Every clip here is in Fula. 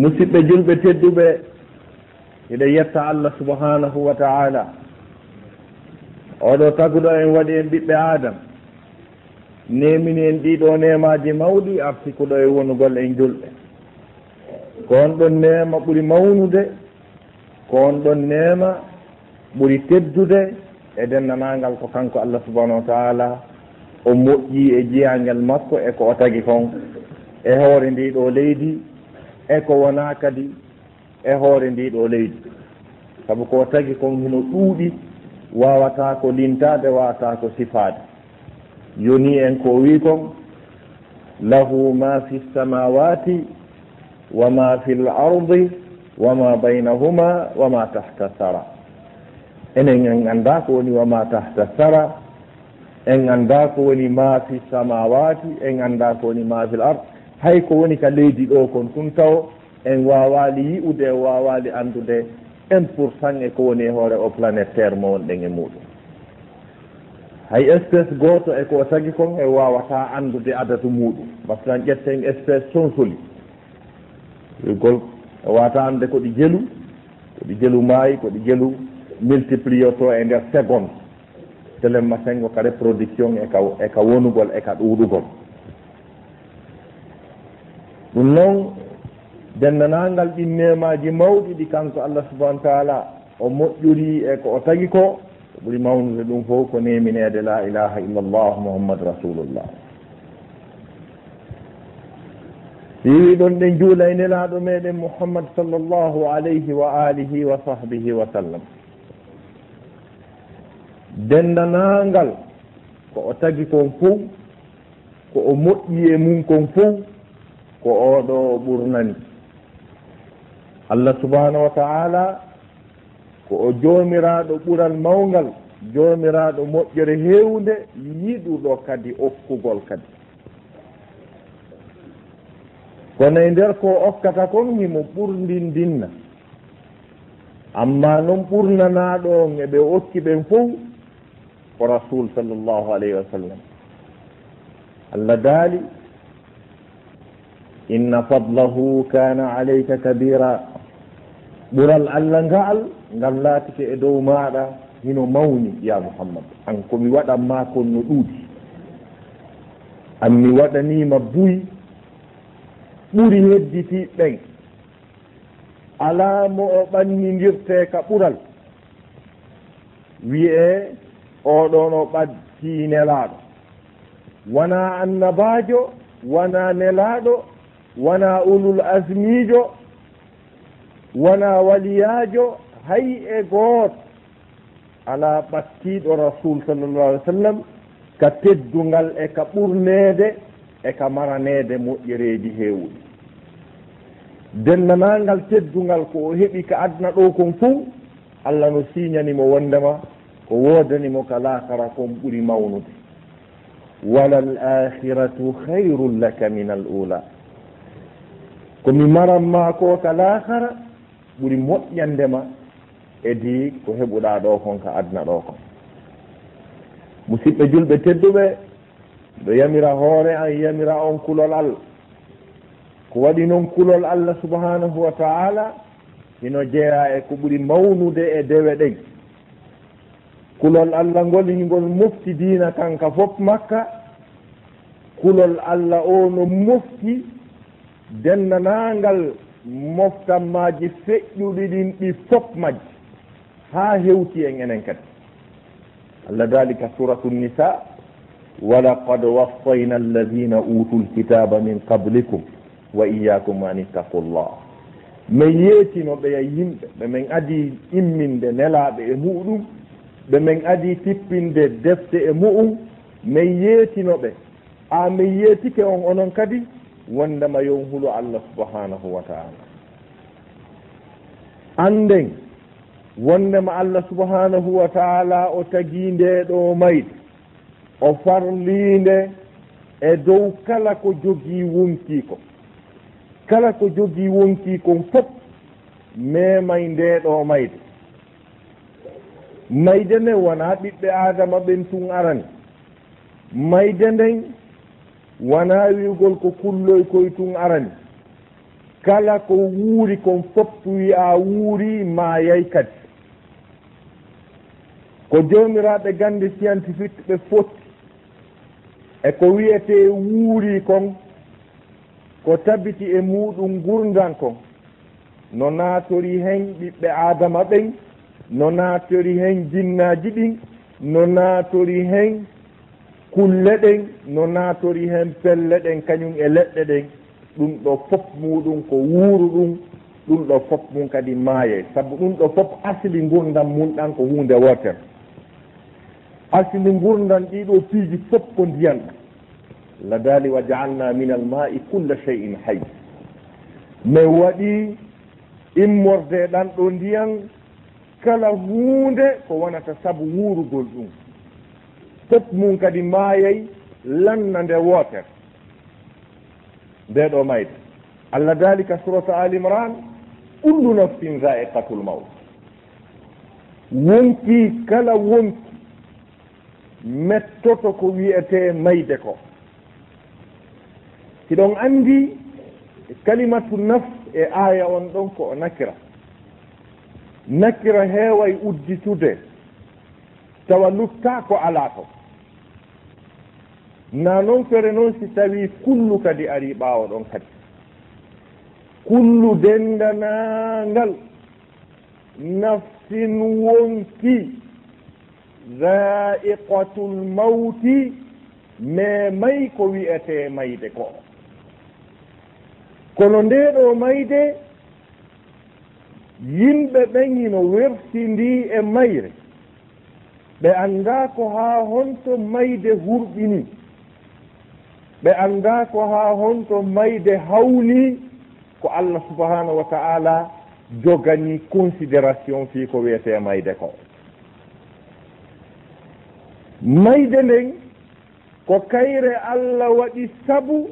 musidɓe julɓe tedduɓe eɗen yetta allah subhanahu wa taala. Oɗo taguɗo en waɗi en ɓiɓɓe adam. Nemini en ɗiɗo nemaji mawɗi artikuɗo e wonugol en julɓe. Ko on ɗon nema ɓuuri mawnude ko on ɗon nema ɓuuri teddude e dennanagal ko kanko allah subahanahu wa taala o moƴƴi e jiyangel makko e ko o tagi kon. E hoore ndi ɗo leydi e ko wonaa kadi e hoore ndiɗo leydi. Saabu ko tagi kon hino ɗuuɗi wawata ko lintade wawata ko sifaade. Yoni en ko wi kon lahu ma fi lsamawati wa ma fi l ardi wa ma baynahuma wa ma tahta sara enen en annda ko woni wa ma tahta sara en annda ko woni ma fi samawati en annda ko woni ma fi l ard. hay ko woni ka leydi ɗo kon ɗum taw en wawali yi'ude e wawali andude un pour cent e ko woni e hoore o planete terre mo wonɗen e muɗum. Hay espéce goto e ko tagi kon e wawata andude adatu muɗum. Par ce que an ƴetten espéce sonsoli. Gol e wata ande koɗi jelu koɗi jelu maayi koɗi jelu multiplioto e nder seconde telemma sengo ka reproduction e ka e ka wonugol e ka ɗuɗugol. ɗum noon denndanangal ɗin nemaji mawɗi ɗi kanko allah subahanau taala o moƴƴuri e ko o tagi ko o ɓuri mawnude ɗum fof ko neminede la ilaha illallah muhammadu rasulullah. Siwi ɗon ɗen juulay nelaɗo meɗen mouhammad sallllahu alayhi wa alihi wa sahbihi wa sallam. Denndanangal ko o tagi kon fou ko o moƴƴi e mum kon fof ko oɗo ɓurnani. Allah subahanahu wa taala ko o joomiraɗo ɓural mawgal joomiraɗo moƴƴere hewde yiɗuɗo kadi okkugol kadi. Kono e nder ko okkata kon himo ɓurndindinna. Amma noon ɓurnanaɗo on eɓe okki ɓen fof ko rasul sallllahu alayhi wa sallam. Allah daali inna fadlahu kana alayka kabira. Ɓural allah ngaal ngal laatike e dow maɗa hino mawni ya muhammad. An komi waɗanma kon no ɗuuɗi. An mi waɗanima buy ɓuri hedditiɓɓen alaa mo o ɓannidirte ka ɓural. Wiye oɗon o ɓatti nelaɗo wona annabajo wona nelaɗo wona ulul asmijo wona waliyajo hay e goot ala ɓattiɗo rasul sallallah alih w sallam ka teddungal e ka ɓurneede e ka maranede moƴƴereeji heewuɗi dennanangal teddungal ko o heɓi ka adna ɗo kon fuu allah no siiñanimo wondema ko woodanimo ka laakara kon ɓuri mawnude. Wala l akhiratu hayrun laka min al ula komi maranma ko ka lahara ɓuri moƴƴandema edi ko heɓuɗa ɗo kon ka adna ɗo kon. Musidɓe julɓe tedduɓe ɗo yamira hoore an yamira on kulol allah. Ko waɗi noon kulol allah subhanahu wa taala hino jeeya e ko ɓuri mawnude e dewe ɗen. Kulol allah ngol hingol mofti diina kanka fof makka kulol allah o no mofti dennanangal moftanmaji feƴƴuɗi ɗin ɗi fof majji ha hewti en enen kadi. Allah dalika suratu nisa walaqad wassayna alladina utu lkitaba min qablikum wa iyakum an ittaqu llah min yeetino ɓeya e yimɓe ɓe min adi imminde nelaɓe e muɗum ɓe min adi tippinde defte e mu'um min yeetinoɓe a min yeetike on onon kadi wondema yon hulo allah subhanahu wa taala. Anden wondema allah subhanahu wa taala o tagi nde ɗo mayde o farlinde e dow kala ko jogii wonki ko kala ko jogii wonki kon fof memay nde ɗo mayde mayde nden wona ɓiɓɓe adama ɓen tun arani. Mayde nden wona wiigol ko kulloy koye tun arani. Kala ko wuuri kon fof wiya wuuri ma yay kadi. Ko jomiraɓe gande scientifique ɓe fotti. E ko wiyete wuuri kon ko tabiti e muɗum gurdan kon. No natori hen ɓiɓɓe adama ɓen no natori hen jinnaji ɗin no natori hen kulle ɗen no naatori hen pelle ɗen kañum e leɗɗe ɗen ɗum ɗo fof muɗum ko wuuru ɗum. Ɗum ɗo fof mum kadi maaye. Saabu ɗum ɗo fof asli gurdam mum ɗan ko hunde wootere. Asli ngurdam ɗiɗo piiji fof ko ndiyan. Ɗan ladali wa jaalna min al ma'i culla cheyin hay min waɗi immorde ɗan ɗo ndiyan kala hunde ko wonata saabu wuurugol ɗum. sep mum kadi maayay lanna lannande wootere. Ndeɗo mayde. Allah dalika surata al imran kullu nafsin zaiqatul maut wonki kala wonki mettoto ko wiyete mayde ko. Hiɗon anndi kalimatu naf e aya on ɗon ko o nakira. Nakira heeway udditude tawa lutta ko alaa ko. na noon fere noon si tawi kullu kadi ari ɓaawa ɗon kadi. Kullu dendanangal nafsin wonki zaiqatul mawti me may ko wiyete mayde ko. Kono ndeɗo mayde yimɓe ɓeyino wertindi e mayre. Ɓe annda ko haa honto mayde hurɓini. ɓe annda ko haa honto mayde hawni ko allah subahanahu wa taala jogani considération fii ko wiyete mayde ko. Mayde nden ko kayre allah waɗi sabu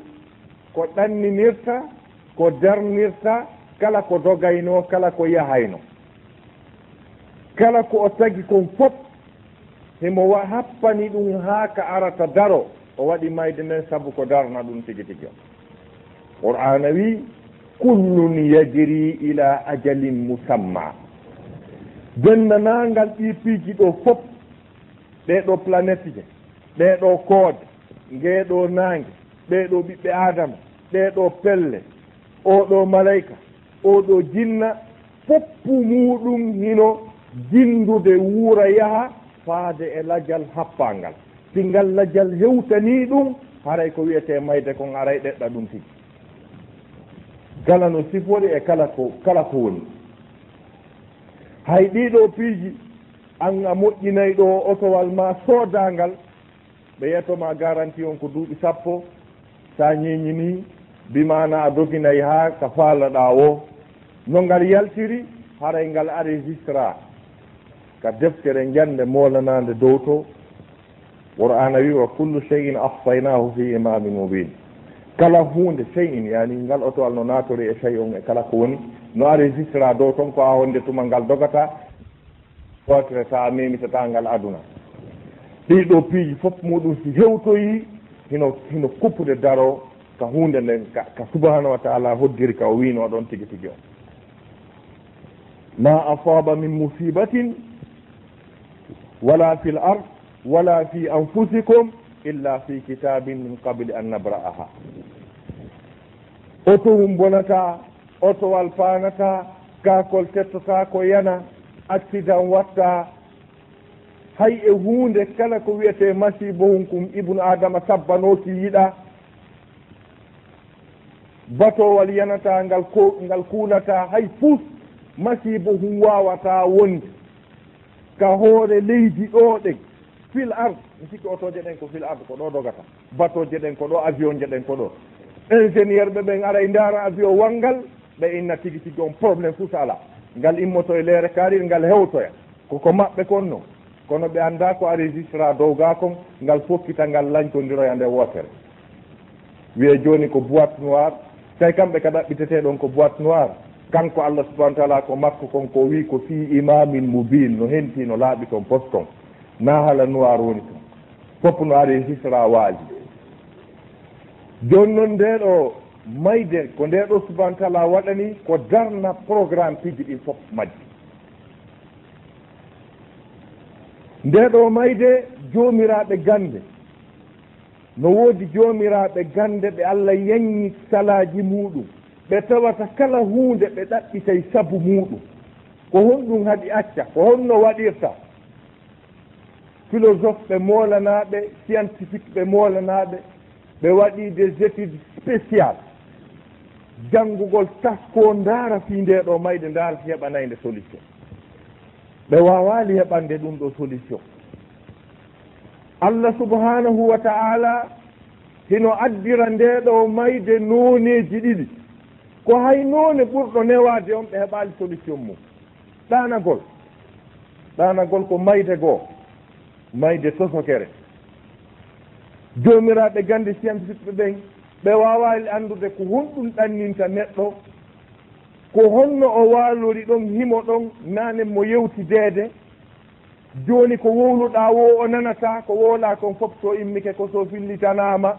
ko ɗanninirta ko darnirta kala ko dogayno kala ko yahayno. Kala ko o tagi kon fof himo wa happani ɗum haa ka arata daro. o waɗi mayde nden sabu ko darna ɗum tigi tigi o. Qur'ana wi kullun yajri ila ajalin musamma. Dennanangal ɗi piiji ɗo fof ɗeɗo planète je ɗeɗo koode ngeeɗo naange ɓeɗo ɓiɓɓe adama ɓeɗo pelle oɗo malayka oɗo jinna foppu muɗum hino jindude wuura yaha faade e lajal happangal si ngallajal hewtani ɗum haray ko wiyete mayde kon aray ɗeɗɗa ɗum tigi kala no sifori e kala ko kala ko woni. Hay ɗiɗo piiji an a moƴƴinay ɗo otowal ma soodangal ɓe yettoma garanti on ko duuɓi sappo sa ñiñini bimana a doginayi ha ka faalaɗa o. No ngal yaltiri haray ngal enregistra ka deftere jande molanade dow to qur'ana wi wa kullu cheyin ahsaynahu fi imamin mubin. Kala hunde cheyin yani ngal otowal no natori e chey on e kala ko woni no enregistre dow toon ko a honde tuma ngal dogata otre sa memitata ngal aduna. Ɗiɗo piiji fof muɗum si hewtoyi hino hino kuppude daro ka hunde nden ka subahanahu wa taala hoddiri ka o wino ɗon tigi tigi o ma asaba min musibatin wala fi l ard wala fi anfusikum illa fi kitabin min qabli an nabra'aha. O towum bonata otowal panata kakol tettota ko yana accident watta hay e hunde kala ko wiyete masibo hum kum ibnu adama sabbanoki yiɗa batowal yanata ngal ko ngal kuunata hay fuf masibo hum wawata wonde. Ka hoore leydi ɗo ɗen fil ard. Mi sikki otoje ɗen ko fil ard ko ɗo dogata. Batoje ɗen ko ɗo avion je ɗen ko ɗo. Ingénieur ɓe ɓen ara e ndaara avion wanngal ɓe inna tigi tigi on probléme fuu so alaa ngal immoto e leere kaarir ngal hewtoya. Koko maɓɓe kon noon kono ɓe annda ko enregistra dow ga kon ngal fokkita ngal lañtodiroya nde wootere. Wiye joni ko boite noir tawi kamɓe ka ɗaɓɓitete ɗon ko boite noir kanko allah subahanau taala ko makko kon ko wi ko fi imamin mubine no henti no laaɓi ton poste ton na haala noir woni ton fof no ari e hisra waaji. Joni noon nde ɗo mayde ko nde ɗo subahana taala waɗani ko darna programme piji ɗi fof majji. Nde ɗo mayde joomiraɓe gande no woodi joomiraɓe gande ɓe allah yanñi salaji muɗum ɓe tawata kala hunde ɓe ɗaɓɓitay sabu muɗum ko honɗum haɗi acca ko honno waɗirta. philosophe ɓe molanaɓe scientifique ɓe molanaɓe ɓe waɗi des études spécial janngugol tasko ndaara fii nde ɗo mayde ndaara si heɓanayi solution. Ɓe wawali heɓande ɗum ɗo solution. Allah subhanahu wa ta'ala hino addira nde ɗo mayde nooneji ɗiɗi. Ko hay noone ɓurɗo newade on ɓe heɓali solution mum. Ɗanagol ɗanagol ko mayde goo. mayde sosokere jomiraɓe gande scientifique ɓe ɓe wawali andude ko honɗum ɗanninta neɗɗo ko honno o walori ɗon himo ɗon nane mo yewti deede joni ko wowluɗa wo o nanata ko wola kon fof so immike ko so fillitanama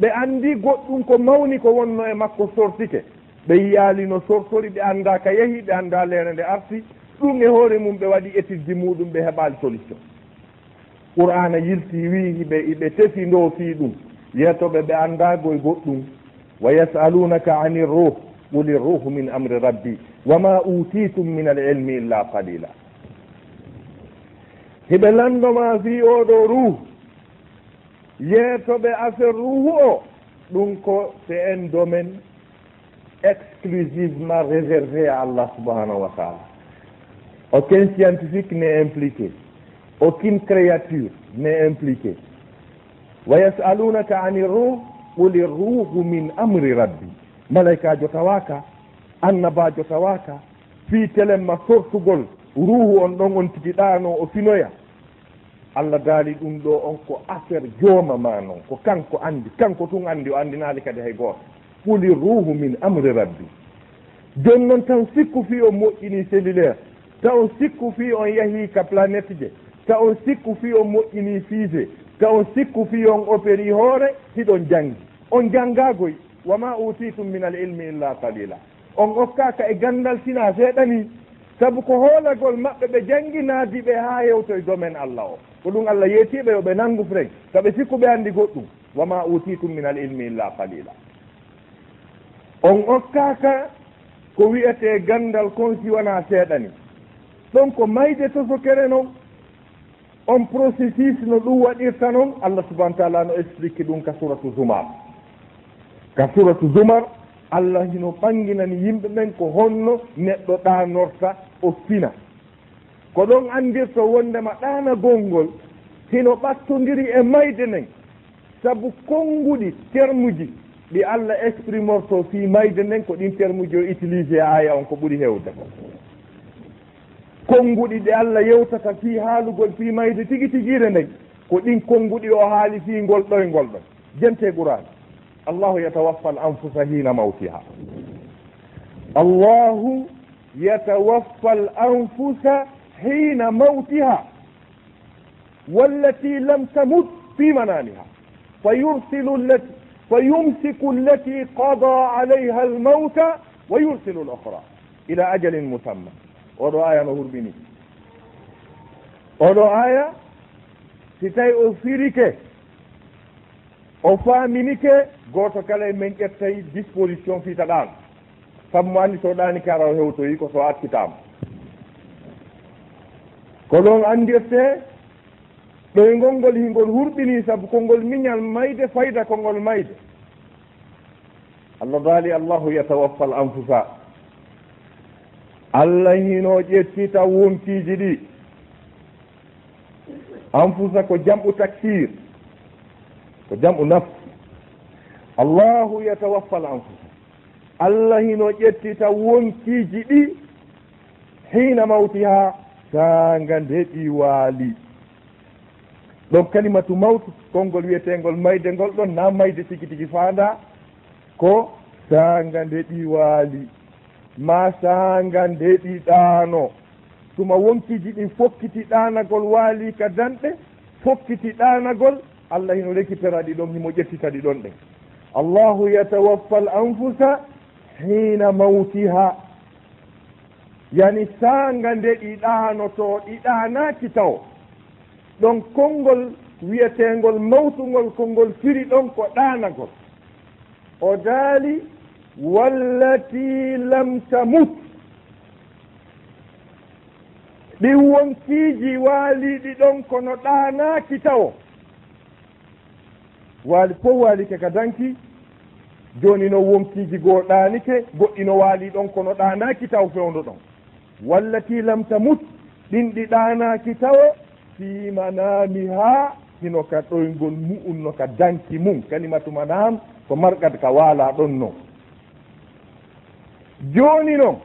ɓe andi goɗɗum ko mawni ko wonno e makko sortike. Ɓe yiyalino sortori ɓe anda ka yeehi ɓe anda lere nde arti. Ɗum e hoore mum ɓe waɗi étude ji muɗum ɓe heɓali solution. qur'ana yilti wi ɓe iɓe tefi ndo fii ɗum. Yetoɓe ɓe anndagoye goɗɗum wa yasalunaka ani ruh quli ruhu min amri rabbi wama utitum min al ilmi illa qalila. Hiɓe landoma fi oɗo ruh. Yeetoɓe affaire ruhu o ɗum ko c'est un domaine exclusivement réservé à allah subhanahu wa taala. Aucun scientifique n'est impliqué. aucune créature n'est impliquée. Wa yasalunaka ani ruh quli ruhu min amri rabbi. Malaikajo tawaka annabajo tawaka fi telemma sortugol ruhu on ɗon on tigiɗano o finoya. Allah daali ɗum ɗo on ko affaire jooma ma noon ko kanko andi kanko tun andi o andinali kadi hay goto quli ruhu min amri rabbi. Joni noon tan sikku fi on moƴƴini cellulaire taw sikku fi on yahii ka planète je ka on sikku fi on moƴƴini fiise. Ka on sikku fi on opéri hoore hiɗon janngi on janngagoy wama utitum min al ilmi illa qalila. On hokkaka e gandal sina seeɗani. Saabu ko hoolagol maɓɓe ɓe jannginadi ɓe ha hewtoye domaine allah o. Ko ɗum allah yeetiɓe yoɓe nanngu frek saɓe sikku ɓe anndi goɗɗum. Wama utitum min al ilmi illa qalila. On hokkaka ko wiyete gandal kon siwana seeɗani. Ɗon ko mayde tosokere noon on processus no ɗum waɗirta noon allah subahanau taala no explique ɗum ka suratu zumar. Ka suratu zumar allah hino ɓanginani yimɓe ɓen ko honno neɗɗo ɗanorta o fina. Ko ɗon andirto wondema ɗana gongol hino ɓattodiri e mayde nden saabu konnguɗi termuji ɗi allah exprimorto fi mayde nden ko ɗin termuji o utilisé e aya on ko ɓuri hewde. konnguɗi ɗe allah yewtata fii haalugol fii mayde tigi tigiire ndayi ko ɗin konnguɗi o haali fii ngol ɗo e ngol ɗon jente e qur'an. Allahu yatawaffa al anfusa hina mawtiha. Allahu yatawaffa al anfusa hina mawtiha. Wallati lam tamut fi manamiha fayursilu lati allati فيمسك التي قضى عليها الموت ويرسل الأخرى إلى أجل مسمى oɗo aya no hurmini. Oɗo aya si tawi o firike o faaminike goto kala e min ƴettay disposition fitaɗan sabu mo anndi so ɗani kara o hewtoyi ko so akkitama. Ko ɗon andirte ɗoye ngolngol hingol hurɓini saabu konngol miñal mayde fayda konngol mayde. Allah daali allahu yatawaffa l anfusa. allah hino ƴettita wontiji ɗi. Anfusa ko jamɓu takfir ko jamɓu nafs. Allahu yatawaffal anfusa. Allah hino ƴettita wonkiji ɗi hina mawtiha sanga nde ɗi waali. Ɗon kalimatu mawtu konngol wiyetengol mayde ngol ɗon na mayde tigi tigi faanda ko sanga ndeɗi waali. ma saha ngan deɗiɗano tuma wonkiji ɗin fokkiti ɗanagol waali ka danɗe fokkiti ɗanagol allah hino récupéra ɗi ɗon himo ƴettita ɗi ɗon ɗen. Allahu yatawaffa l anfusa hina mawtiha. Yani sanga nde ɗi ɗanoto ɗi ɗanaki taw ɗon konngol wiyetengol mawtugol konngol firi ɗon ko ɗanagol. O daali wallati lam tamut. Ɗin wonkiiji waaliɗi ɗon kono ɗanaaki tawo. Waali fof waalike ka danki jooni no wonkiiji goo ɗaanike goɗɗi no waali ɗon kono ɗanaaki taw fewndo ɗon. Wallati lam tamut ɗin ɗi ɗanaaki tawo fi manami ha hino ka ɗoygol mu'um no ka danki mum kalimatu manam ko markat ka waala ɗon no. jooni noon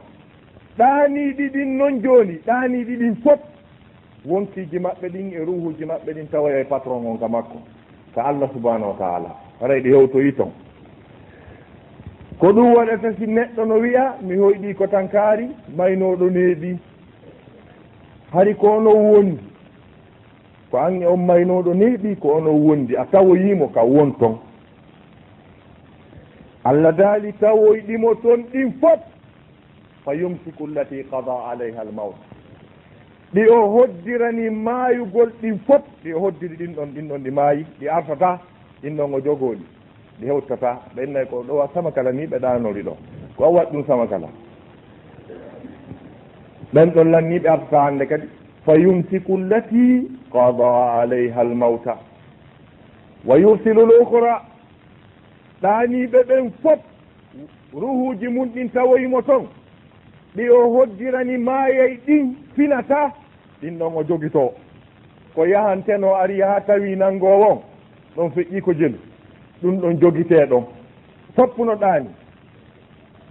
ɗaanii ɗiɗin noon jooni ɗaanii ɗiɗin fof wonkiiji maɓɓe ɗin e ruhuuji maɓɓe ɗin tawoya e patron on ka makko. Ko allah subahanahu wa taala aray ɗi hewtoyi toon ko ɗum waɗata si neɗɗo no wiya mi hoyɗi ko tan kaari maynooɗo neeɓi hari ko ono wondi ko an e on maynooɗo neeɓi ko ono wondi. A tawoyiimo ka won toon allah daali tawoyɗimo toon ɗin fof fa yumsiku llati qada alayha almawt. Ɗi o hoddirani maayugol ɗin fof ɗi o hoddiri ɗin ɗon ɗin ɗon ɗi maayi ɗi artata ɗin ɗon o jogooɗi ɗi hewtata ɓennayi ko ɗowa sama kala ni ɓe ɗanori ɗo. Ko a waɗi ɗum sama kala. Ɓen ɗon lanni ɓe artata hannde kadi fa yumsiku llati qada alayha almawta. Wa yursilu l ukra ɗaaniiɓe ɓen fof ruhuuji mum ɗin tawoyimo toon ɗi o hoddirani maayey ɗin finata ɗin ɗon o jogitoo ko yahanteno ari yaha tawi nanngoo won ɗon feƴƴii ko jelu. Ɗum ɗon jogitee ɗon toppuno ɗaani.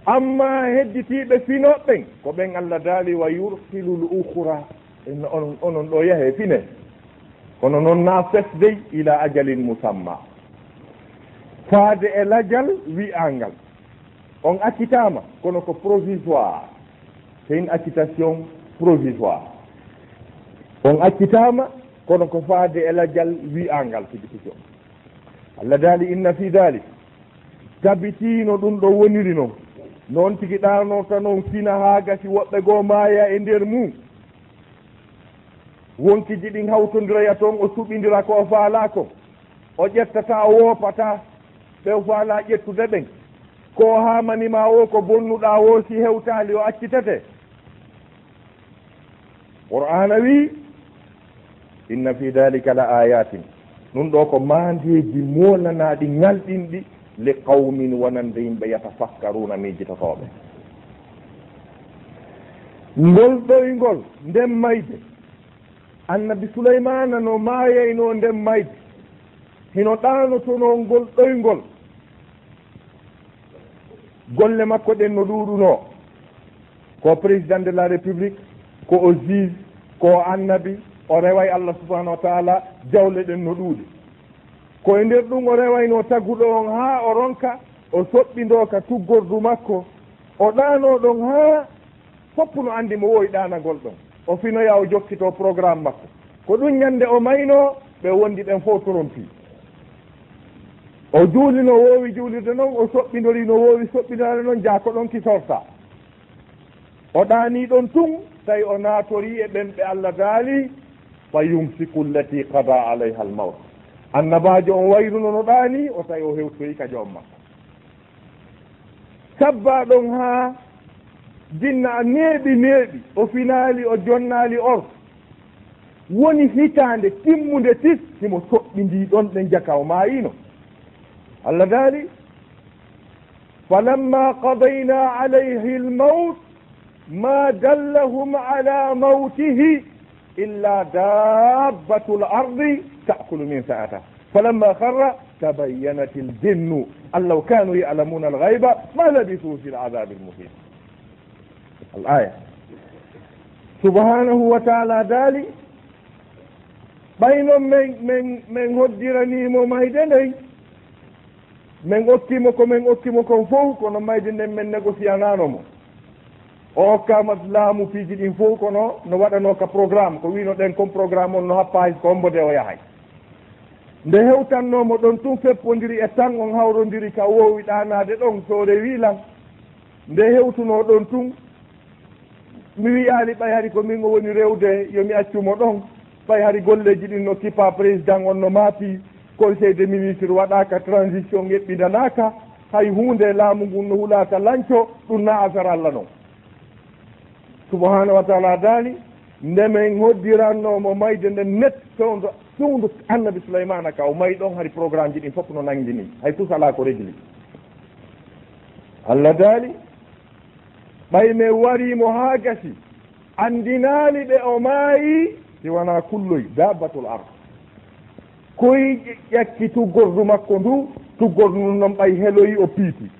Amma hedditiiɓe finoɓɓen ko ɓen allah daali wa yursilu l ukhra ukura onon ɗo yahe fine. Kono noon na fesdey ila ajalin musamma. faade e lajal wi'angal on accitama kono ko provisoire. C'est une accitation provisoire. On accitama kono ko faade e lajal wi'angal tigi tigi on allah daali inna fi dalik tabitino ɗum ɗo woniri noon noon tigi ɗanota noon fina ha gasi woɓɓe goo maaya e nder mum wonkiji ɗin hawtodiraya toon o suɓidira ko o faala ko. O ƴettata o woopata ɓe fof ala ƴettude ɓen. Ko hamanima o ko bonnuɗa o si hewtali o accitete. Qur'ana wi inna fi dalika la ayatin ɗum ɗo ko mandeji molanaɗi ngalɗinɗi li qawmin wonande yimɓe yatafakkaruna mijitotoɓe ngol ɗoygol nden mayde. Annabi souleymana no maayayno nden mayde. hino ɗanotono ngol ɗoyngol golle makko ɗen no ɗuɗuno ko président de la république ko o juge ko annabi o reway allah subahanahu wa taala jawle ɗen no ɗuuɗi. Koye nder ɗum o rewayno tagguɗo on haa o ronka o soɓɓindo ka tuggordu makko o ɗano ɗon haa foppuno anndi mo wowi ɗanagol ɗon. O finoya o jokkito programme makko. Ko ɗum ñande o mayno ɓe wondi ɗen fof trompi o juuli no woowi juulirde noon o soɓɓidori no woowi soɓɓidare noon jaako ɗon kisorta o ɗaani ɗon tun tawi o naatori e ɓen ɓe allah daali fa yumsiku llati qada alayha al mawt annabajo on wayruno no ɗaani o tawi o hewtoyi ka joom makko. Sabba ɗon haa jinna a neeɓi neeɓi o finaali o jonnaali or. Woni hitaande timmunde tis himo soɓɓindii ɗon ɗen jaka o maayino allah daali falamma qadayna alayhi lmaut ma dallahum ala mautihi illa dabbatu l ardi taakulu min sa'ata falamma harra تبينت الجن أن لو كانوا يعلمون الغيب ما لبثوا في العذاب subhanahu wa taala daali ɓaynon بين من من hoddiranimo mayde ndey min okkimo ko min okkimo kon fof kono mayde nden min négociananomo o hokkama laamu piiji ɗin fof kono no waɗano ka programme ko wino ɗen comme programme on no happa hay ko hombode o yahay. Nde hewtannomo ɗon tun feppodiri e tan on hawrodiri ka wowi ɗanade ɗon sowde wiilan nde hewtuno ɗon tun mi wiyali ɓay hari ko min o woni rewde yomi accumo ɗon ɓay hari golleji ɗin no kippa président on no maapi conseil de ministre waɗaka transition eɓɓidanaka hay hunde laamu ngun no hulaka lanco ɗum na affaire allah noon subahanahu wa taala daali ndemen hoddirannomo mayde nde net fewdo towdo annabi souleymana ka o mayi ɗon hari programme ji ɗin fof no nanguini hay tous ala ko régli. Allah daali ɓay mi warimo ha gasi andinaali ɓe o maayi si wona kulloy dabatul ard. koy ƴakki tuggordu makko ndu tuggordu ndu noon ɓay heloyi o piiti.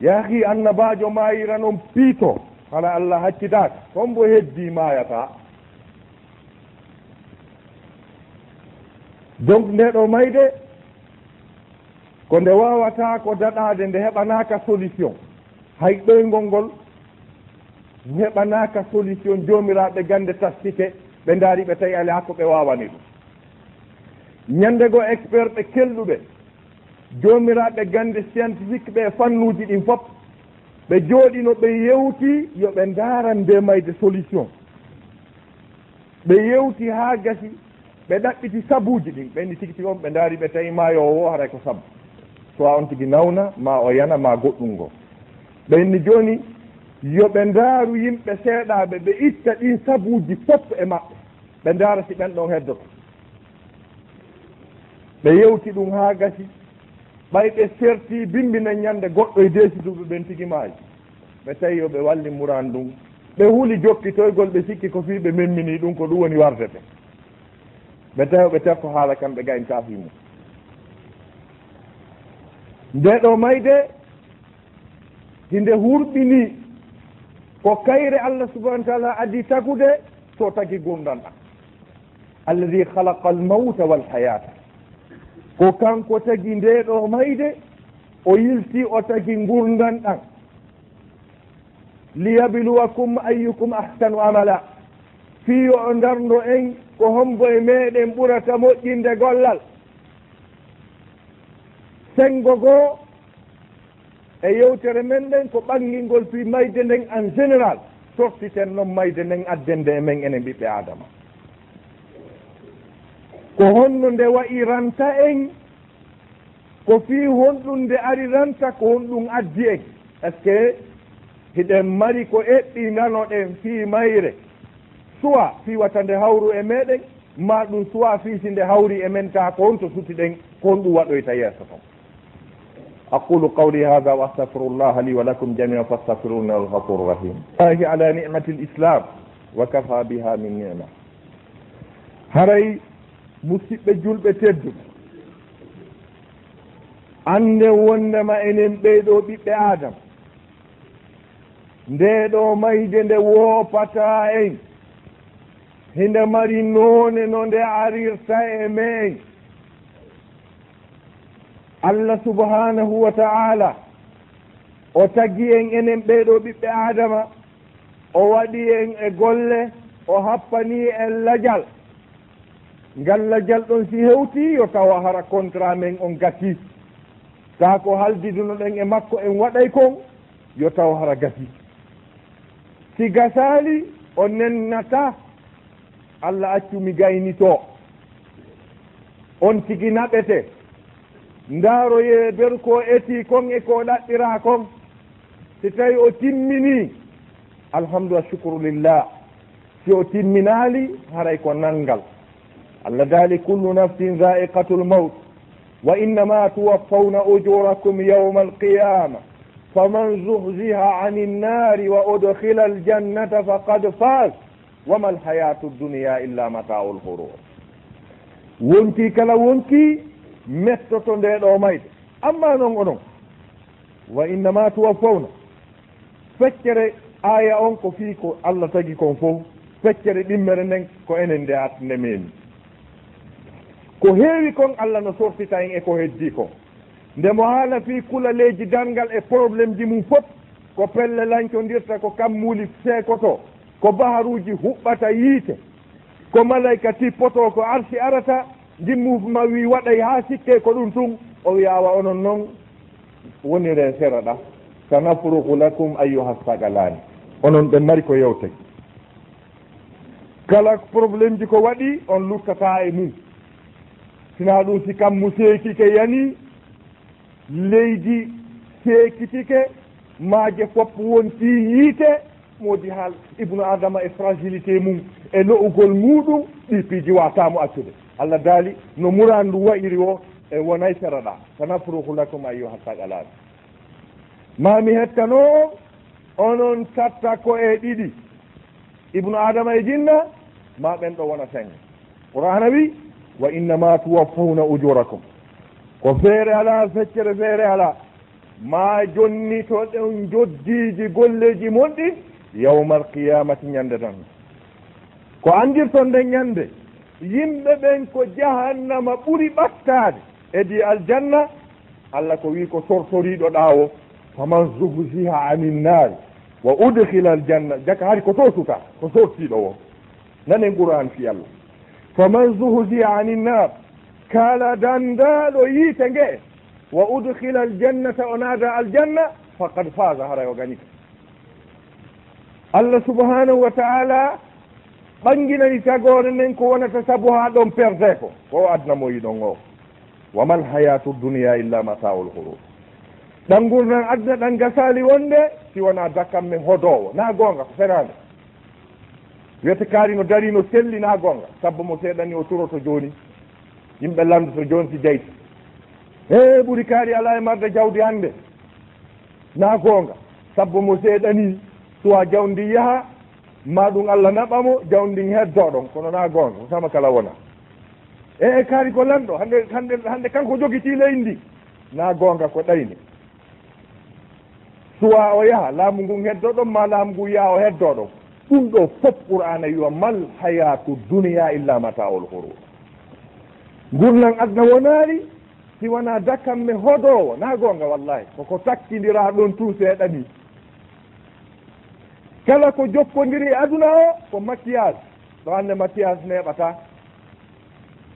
Yaahi annabajo mayira noon piito hala allah haccitaka on mbo heddi mayata donc ndeɗo mayde ko nde wawata ko daɗade nde heɓanaka solution. Hay ɗoygol ngol heɓanaka solution jomiraɓe gande tastike ɓe daari ɓe tawi ala hakko ɓe wawani ɗum. ñande goo expert ɓe kelɗuɓe joomiraaɓe gande scientifique ɓe e fannuji ɗin fof ɓe jooɗino ɓe yewti yo ɓe ndaaran nde mayde solution. Ɓe yewti ha gasi ɓe ɗaɓɓiti sabuji ɗin ɓenni tigi tigi on ɓe daari ɓe tawi ma yo haray ko sabu. So a on tigi nawna ma o yana ma goɗɗum ngo. Ɓenni joni yo ɓe ndaaru yimɓe seeɗaɓe ɓe itta ɗin sabuji fof e maɓɓe. Ɓe ndaara si ɓen ɗon heddoto. ɓe yewti ɗum ha gasi. Ɓay ɓe serti bimbina ñande goɗɗo e deesiduɓe ɓen tigi maaji ɓe tawi yo ɓe walli muran ɗum. Ɓe huuli jokkitoygol ɓe sikki ko fii ɓe memmini ɗum ko ɗum woni wardete ɓe tawi ɓe tefko haala kamɓe gayn kaafi nde ɗo mayde hinde hurɓini ko kayre allah subahana taala adi tagude to tagi gurdan ɗa alladi halaqa almawta walhayata ko kanko tagi nde ɗo mayde o yilti o tagi gurdan ɗan liyabluwakum ayyukum ahsanu amala. Fiyo o dardo en ko hombo e meɗen ɓurata moƴƴinde gollal. Sengo goo e yewtere men ɗen ko ɓangilngol fi mayde nden en général. Tortiten noon mayde nden addende e men enen ɓiɓɓe adama. ko honno nde wayi ranta en ko fii honɗum nde ari ranta ko honɗum addi en. Est ce que hiɗen mari ko eɓɓi eɓɓinanoɗen fii mayre. Suwa fiwata nde hawru e meɗen ma ɗum suwa fiisi nde hawri e men taa ko honto sutiɗen ko honɗum waɗoyta yeeso ton. Hada قولي هذا وأستغفر الله لي ولكم جميعا فاستغفروه إنه rahim. الرحيم ala nicmati l'islam wa kafa biha min nicma haray musidɓe julɓe tedduɓe ande wondema enen ɓeyɗo ɓiɓɓe adama ndeɗo mayde nde woopata en. Hinde mari noone no nde arirta e men allah subhanahu wa ta'ala o tagi en enen ɓeeɗo ɓiɓɓe adama o waɗi en e golle o happani en lajal. ngallajal ɗon si hewti yo tawa hara contrat men on gasi tawa ko haldiduno ɗen e makko en waɗay kon yo tawa hara gasi si gasali o nennata allah accumi gaynito. On tigi naɓete ndaaroye ber ko eti kon e ko ɗaɓɓira kon. Si tawi o timmini alhamdulillah wa lillah si o timminali haray ko nanngal allah daali kullu nafsin zaiqatu lmaut wa innama tuwaffawna ujurakum yawma alqiyama faman zuhziha ani nnari wa udkhila aljannata faqad fas wama alhayatu dunia illa matau lhurur wonki kala wonki mettoto nde ɗo mayde amma noon onon wa innama tuwaffawna feccere aya on ko fii ko allah tagi kon fof feccere ɗimmere nden ko enen nde atnde meemi ko heewi kon allah no sortita en e ko heddi ko. Ndemo haala fi kulaleji dangal e probléme ji mum fof ko pelle lancodirta ko kammuli seekoto ko baharuji huɓɓata yiite ko malayka tippoto ko arsi arata jimmuma wi waɗay haa sikke ko ɗum tun o wiyawa onon noon wonire sera ɗa sanafruhu lakum ayuha sagalani onon ɓe mari ko yewte kala probléme ji ko waɗi on luttata e mum. sina ɗum si kammu seekike yani leydi seekitike maaje fopp wonti yiite moodi haal ibnu adama e fragilité mum e lo'ugol muɗum ɗi piiji watamo accude. Allah daali no murandu wayiri o e wonay seraɗa. Tanafruhu lakum ayyuha sagalaɓe mami hettano onon tatta ko e ɗiɗi. Ibnu adama e jinna ma ɓen ɗo wona senge qur'ana wi wa innama tuwaffawna ujurakum. Ko feere ala feccere feere ala ma jonni to ɗon joddiji golleji monɗi yawma alqiyamati ñande tan. Ko andirton nde ñande yimɓe ɓen ko jahannama ɓuri ɓattade edi aljanna allah ko wi ko tortoriɗo ɗawo faman zuhziha anin naari wa udhila aljanna. Jaka haari ko to suka ko sortiɗo o nanen qouran fi allah faman zuhdiya ani nnar kala dandaɗo yiite nge wa udkhila aljannata o naada aljanna faqad fasa haray o gañita allah subhanahu wa taala ɓanginani tagore nden ko wonata saabu ha ɗon perde ko ko adnamoyi ɗon o wamal hayatu dunia illa mataul hurur ɗangurnan adna ɗan gasali wonde si wona dakkam hodowo na gonga ko fenade wiyete kaari no dari no sellina gonga sabbo mo seeɗani o turoto joni yimɓe landoto joni si jayti. E ɓuuri kaari ala e marde jawdi hande na gonga sabbo mo seeɗani suwa jawdi yaaha ma ɗum allah naɓamo jawdi ndin heddoo ɗon kono na goonga. Sama kala wona e e kaari ko lanɗo hande hande hande kanko jogiti leydi ndi. Na gonga ko ɗayni suwa o yaha laamu ngun heddoo ɗon ma laamu ngu yaha o heddoo ɗon ɗum ɗo fof qur'ana wiwa mal hayatu duniya illa mataol hurur gurnan adna wonaari si wona dakkam hodowo na gonga wallahi koko takkidira ɗon tun seeɗani kala ko jokkodiri e aduna o ko maquillage ɗo hannde maquillage neɓata.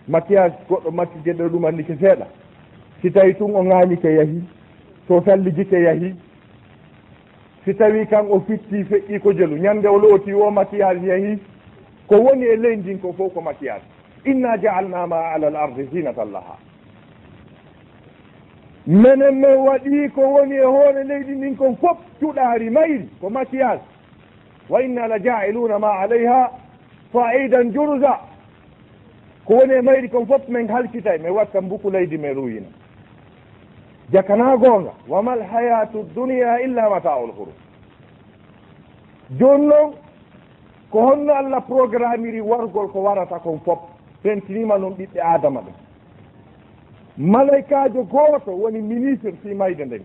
Maquillage goɗɗo makki geɗɗo ɗumanni ke seeɗa. Si tawi tun o ŋañike yahi so salliji ke yahi si tawi kan o fitti feƴƴi ko jelu. Ñande o looti o maquillage yahi ko woni e ley ndin ko fof ko maquillage inna jaalnama ala l ardi zinatan laha. Menen min waɗi ko woni e hoore leydi ndin kon fof cuɗaari mayri ko maquillage wa inna la jailuna ma alayha faidan jurusa ko woni e mayri kon fof min halkitay min watta mbuku leydi min ruyina jakana goonga wamal hayatu dunia illa mataul hurur joni noon ko honno allah programmiri wargol ko warata kon fof pentinima noon ɓiɓɓe adama ɓe malaikajo gooto woni ministre si mayde nden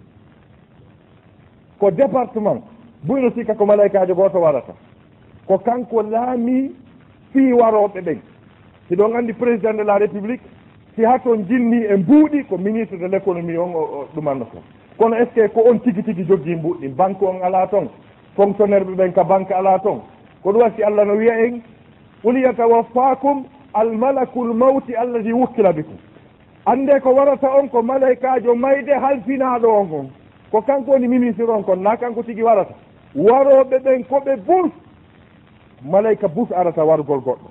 ko département buyno sikka ko malaikajo gooto warata. Ko kanko laami fii waroɓe ɓen si ɗon anndi président de la république si ha toon jinni e mbuuɗi ko ministre de l' économie on o ɗumanno toon kono est ce que ko on tigi tigi jogii mbuuɗɗi banque on alaa toon fonctionnaire ɓe ɓen ka banque alaa toon ko ɗum wasi allah no wiya en qul yatawaffakum almalakul mawti alladi wukkila bikum. Annde ko warata on ko malaikajo mayde halfinaɗo on on. Ko kanko woni ministre on kon na kanko tigi warata. Waroɓe ɓen koɓe bus. Malayka bus arata wargol goɗɗo.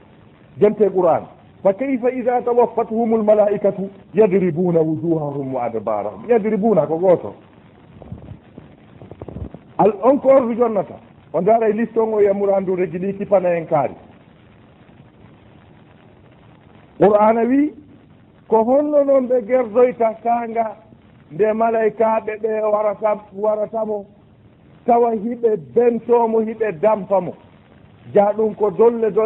Jente qouran fa kayfa ida tawaffatuhum lmalaikatu yadribuna wujuhahum wa adbarahum? Yadribuna ko gooto. Al encore ko jonnata. O ndaara e liston o yammura andureji ɗi kipana en kaari. Qur'ana wi ko holno noon ɓe gerdoyta kanga nde malaykaɓe ɓe warata waratamo tawa hiɓe bentomo hiɓe dampamo jaa ɗum ko dolle dolle